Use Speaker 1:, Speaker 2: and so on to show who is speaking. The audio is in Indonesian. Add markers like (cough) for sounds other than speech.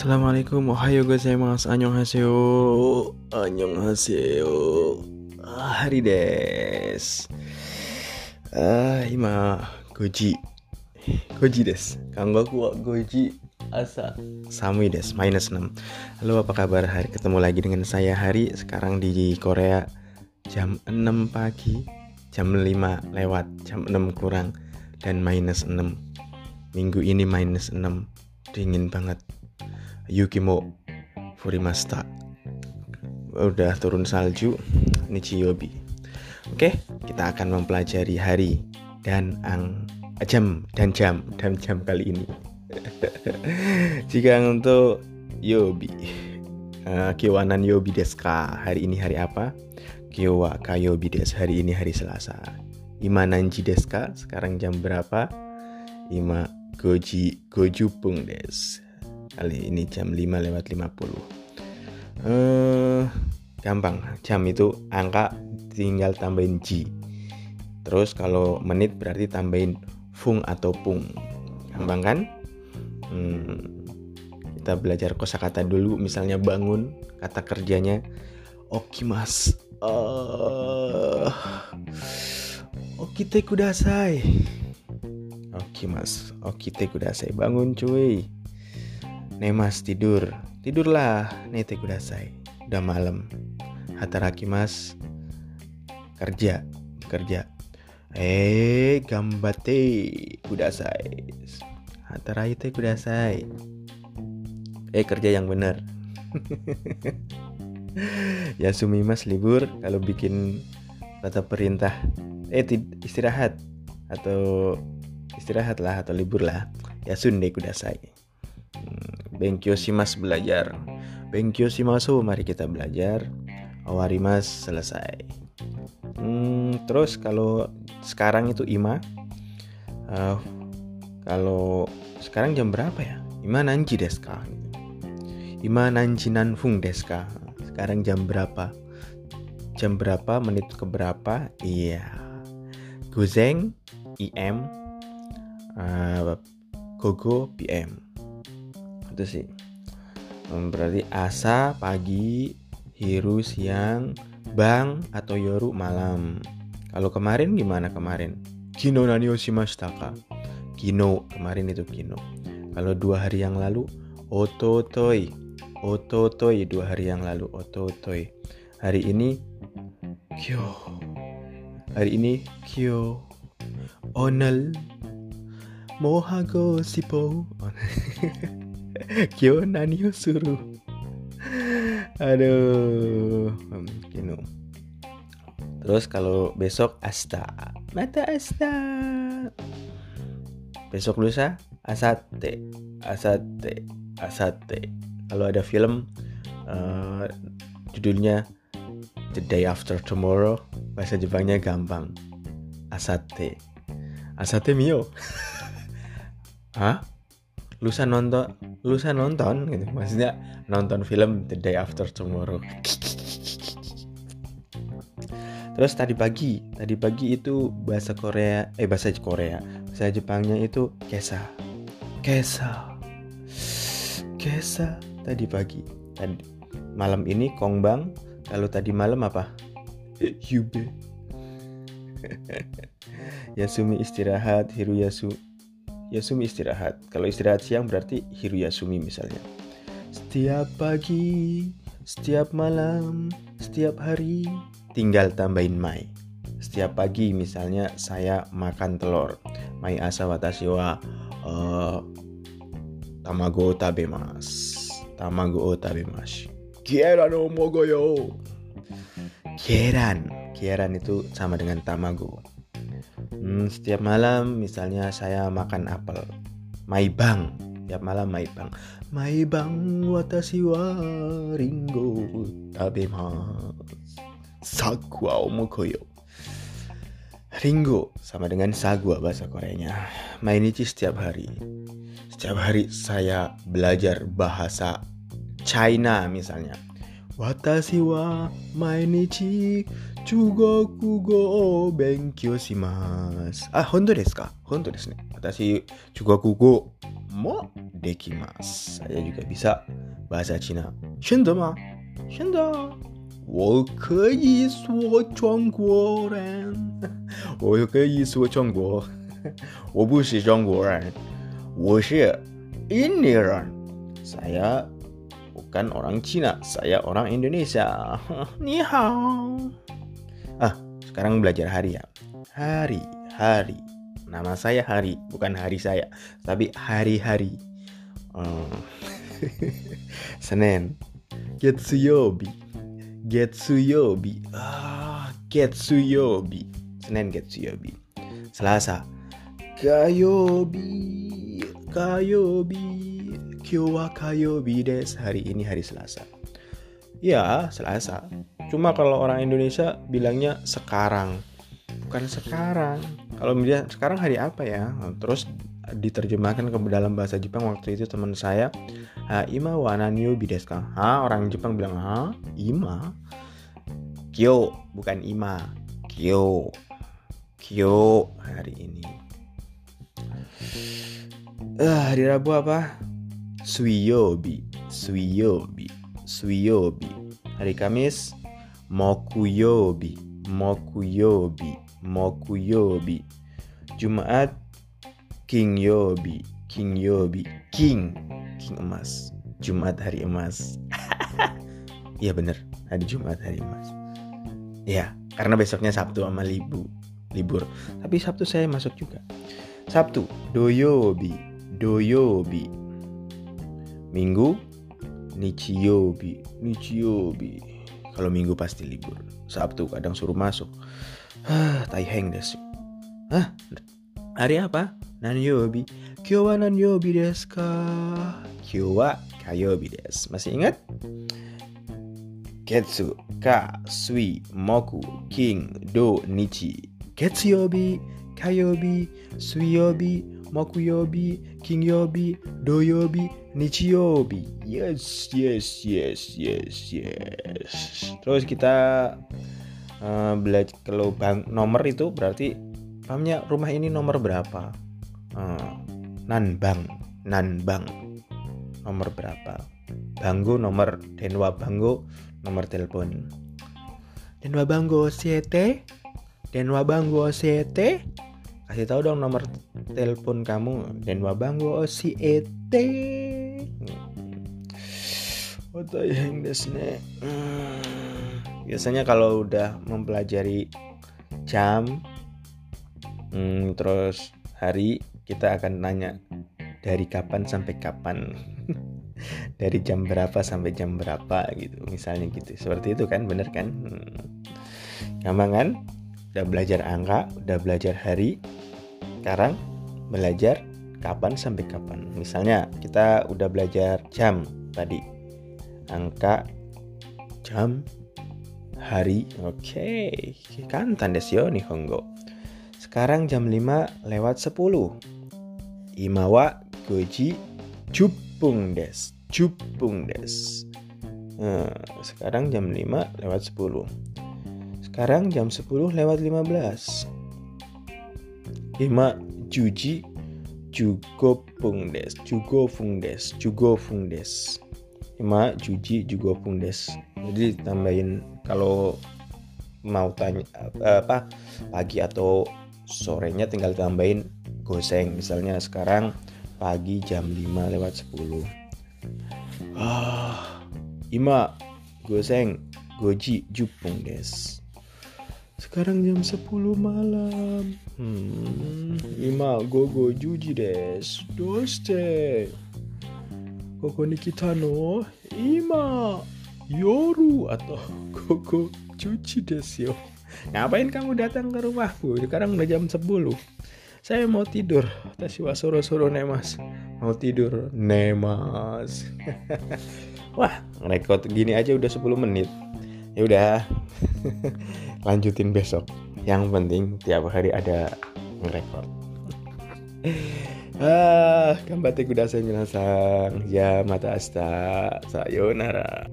Speaker 1: Assalamualaikum, ohayo gozaimasu, annyeonghaseyo, annyeonghaseyo, ah, hari des. Ah, ima goji, goji des. Kanggoku wa goji asa. Samui des, minus 6. Halo, apa kabar? Hari? Ketemu lagi dengan saya Hari, sekarang di Korea. Jam 6 pagi, jam 5 lewat, jam 6 kurang, dan minus 6. Minggu ini minus 6, dingin banget Yukimo Furimasta udah turun salju Nichiyobi oke kita akan mempelajari hari dan ang jam dan jam dan jam kali ini. (laughs) Jika untuk Yobi uh, Kiwanan Yobi Deska hari ini hari apa? Kyowa Kayobi Des hari ini hari Selasa. Ima Nanji Deska sekarang jam berapa? Ima Goji Gojupung Des kali ini jam 5 lewat 50 eh, gampang. Jam itu angka tinggal tambahin G. Terus kalau menit berarti tambahin fung atau pung. Gampang kan? Hmm, kita belajar kosakata dulu misalnya bangun kata kerjanya okimas uh, okite kudasai okimas okite kudasai bangun cuy Nemas tidur, tidurlah nete kudasai. Udah malam. Hataraki mas kerja, kerja. Eh, gambate kudasai. Hataraite kudasai. Eh, kerja yang benar. (laughs) ya sumi mas libur kalau bikin kata perintah. Eh, istirahat atau istirahat lah atau libur lah. Ya sunde kudasai. Benkyo simas belajar. Benkyo simasu, mari kita belajar. Awarimas selesai. Hmm, terus kalau sekarang itu ima. Uh, kalau sekarang jam berapa ya? Ima nanji deska. Ima nanji nanfung deska. Sekarang jam berapa? Jam berapa? Menit ke berapa? Iya. Guzeng IM uh, Gogo PM itu sih. Berarti asa pagi hiru siang bang atau yoru malam. Kalau kemarin gimana kemarin? Kino nani oshimashita ka? Kino kemarin itu kino. Kalau dua hari yang lalu? Ototoi. Ototoi dua hari yang lalu. Ototoi. Hari ini? Kyo. Hari ini? Kyo. Onel. Mohago sipo (laughs) (laughs) Kyo nani yo suru? Aduh Kino. Terus kalau besok asta. Mata asta. Besok lusa Asate. Asate Asate. Kalau ada film uh, Judulnya The Day After Tomorrow Bahasa Jepangnya gampang. Asate. Asate mio. (laughs) Hah? Lusa nonton lusa nonton gitu. Maksudnya nonton film The Day After Tomorrow. Terus tadi pagi tadi pagi itu bahasa Korea eh bahasa Korea bahasa Jepangnya itu kesa. Kesa. Kesa tadi pagi. Tadi malam ini kongbang kalau tadi malam apa? (laughs) Yube. (laughs) Yasumi istirahat Hiruyasu Yasumi istirahat. Kalau istirahat siang berarti Hiru Yasumi misalnya. Setiap pagi, setiap malam, setiap hari, tinggal tambahin mai. Setiap pagi misalnya saya makan telur. Mai asa watashi wa uh, tamago tabemasu. Tamago o tabemasu. Kieran o mogoyo. Kieran. Kieran itu sama dengan tamago. Hmm, setiap malam misalnya saya makan apel. Maibang. Tiap malam maibang. Maibang watashi wa ringo tabemasu. Sagwa omokoyo. Ringo sama dengan sagwa bahasa Koreanya. Mainichi setiap hari. Setiap hari saya belajar bahasa China misalnya. Watashi wa mainichi 中国語を勉強します。あ、本当ですか？本当ですね。私、中国語もできます。あ、じゃゆかびさ、わざちな。しんどま、しんど。我可以说中国人。我可以说中国。我不是中国人。我是印尼人。さや、bukan orang Cina, saya orang Indonesia. Ni hao. Ah, sekarang belajar hari ya. Hari, hari. Nama saya Hari, bukan hari saya, tapi hari-hari. (laughs) Hmm. Senin, Getsuyobi, Getsuyobi, ah, Getsuyobi, Senin Getsuyobi. Selasa, Kayobi, Kayobi, Kyowa Kayobi des. Hari ini hari Selasa. Ya, Selasa. Cuma kalau orang Indonesia bilangnya sekarang. Bukan sekarang. Kalau dia sekarang hari apa ya? Terus diterjemahkan ke dalam bahasa Jepang waktu itu teman saya ha ima wa nanyo bidesu ha orang Jepang bilang ha ima kyo bukan ima kyo kyo hari ini uh, hari Rabu apa suiyobi suiyobi suiyobi hari Kamis mokuyobi mokuyobi mokuyobi Jumat King Yobi, King Yobi, King, King emas. Jumat (laughs) hari emas. Iya bener, hari Jumat hari emas. Ya, karena besoknya Sabtu sama libu, libur. Tapi Sabtu saya masuk juga. Sabtu, Doyobi, Doyobi. Minggu, Nichiyobi, Nichiyobi. Kalau minggu pasti libur. Sabtu kadang suruh masuk. Hah, taiheng desu. Hah, hari apa? Nanyobi. Kyo wa nanyobi desu ka? Kyo wa kayobi desu. Masih ingat? Ketsu, ka, sui, moku, king, do, nichi. Ketsuyobi, kayobi, suiyobi, mokuyobi, kingyobi, doyobi, nichiyobi. Yes, yes, yes, yes, yes. Terus kita uh, belajar kalau bang nomor itu berarti pahamnya rumah ini nomor berapa? Uh, nanbang, nanbang nomor berapa? Banggo nomor Denwa Banggo nomor telepon. Denwa Banggo CT, Denwa Banggo CT. Kasih tahu dong nomor telepon kamu Denwa Banggo CT. Otayeng desne. Hmm, biasanya kalau udah mempelajari jam hmm, terus hari kita akan nanya dari kapan sampai kapan? (laughs) Dari jam berapa sampai jam berapa gitu. Misalnya gitu. Seperti itu kan bener kan? Hmm. gampang kan? Udah belajar angka udah belajar hari sekarang belajar kapan sampai kapan? Misalnya kita udah belajar jam tadi. Angka jam hari oke. Okay. kan tanda sio nihongo sekarang jam 5 lewat 10 Imawa goji cupung des cupung des. Nah, sekarang jam 5 lewat 10 sekarang jam 10 lewat 15 Ima juji jugopung des. Jugofung des. Jugofung des. Ima juji jugopung des. Jadi tambahin kalau mau tanya apa pagi atau sorenya tinggal tambahin goseng. Misalnya sekarang pagi jam 5 lewat 10 ah ima goseng. Goji jupung des sekarang jam 10 malam. Hmm, ima gogo juji des. Doste koko ni kita no. Ima yoru atau (laughs) gogo cuci des yo. Ngapain kamu datang ke rumahku? Sekarang udah jam 10 saya mau tidur. Tashi wa soro soro nemas mau tidur nemas (laughs) wah rekod gini aja udah 10 menit. Ya udah (laughs) lanjutin besok. Yang penting tiap hari ada ngerekord ah kambate kudasai minasan ya mata asta. Sayonara